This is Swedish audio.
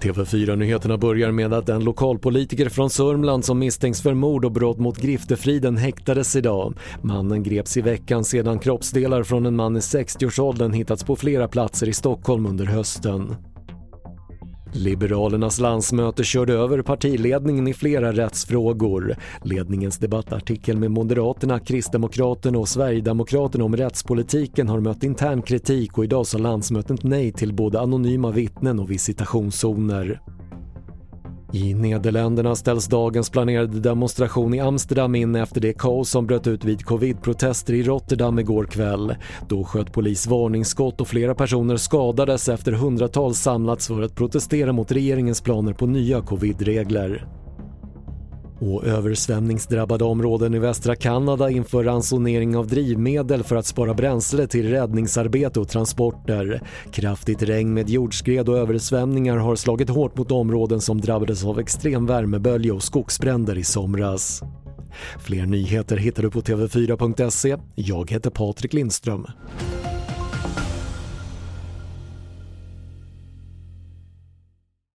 TV4-nyheterna börjar med att en lokalpolitiker från Sörmland som misstänks för mord och brott mot griftefriden häktades idag. Mannen greps i veckan sedan kroppsdelar från en man i 60-årsåldern hittats på flera platser i Stockholm under hösten. Liberalernas landsmöte körde över partiledningen i flera rättsfrågor. Ledningens debattartikel med Moderaterna, Kristdemokraterna och Sverigedemokraterna om rättspolitiken har mött intern kritik och idag sa landsmötet nej till både anonyma vittnen och visitationszoner. I Nederländerna ställs dagens planerade demonstration i Amsterdam in efter det kaos som bröt ut vid covid-protester i Rotterdam igår kväll. Då sköt polis varningsskott och flera personer skadades efter hundratals samlats för att protestera mot regeringens planer på nya covid-regler. Och översvämningsdrabbade områden i västra Kanada inför ransonering av drivmedel för att spara bränsle till räddningsarbete och transporter. Kraftigt regn med jordskred och översvämningar har slagit hårt mot områden som drabbades av extrem värmebölja och skogsbränder i somras. Fler nyheter hittar du på TV4.se. Jag heter Patrik Lindström.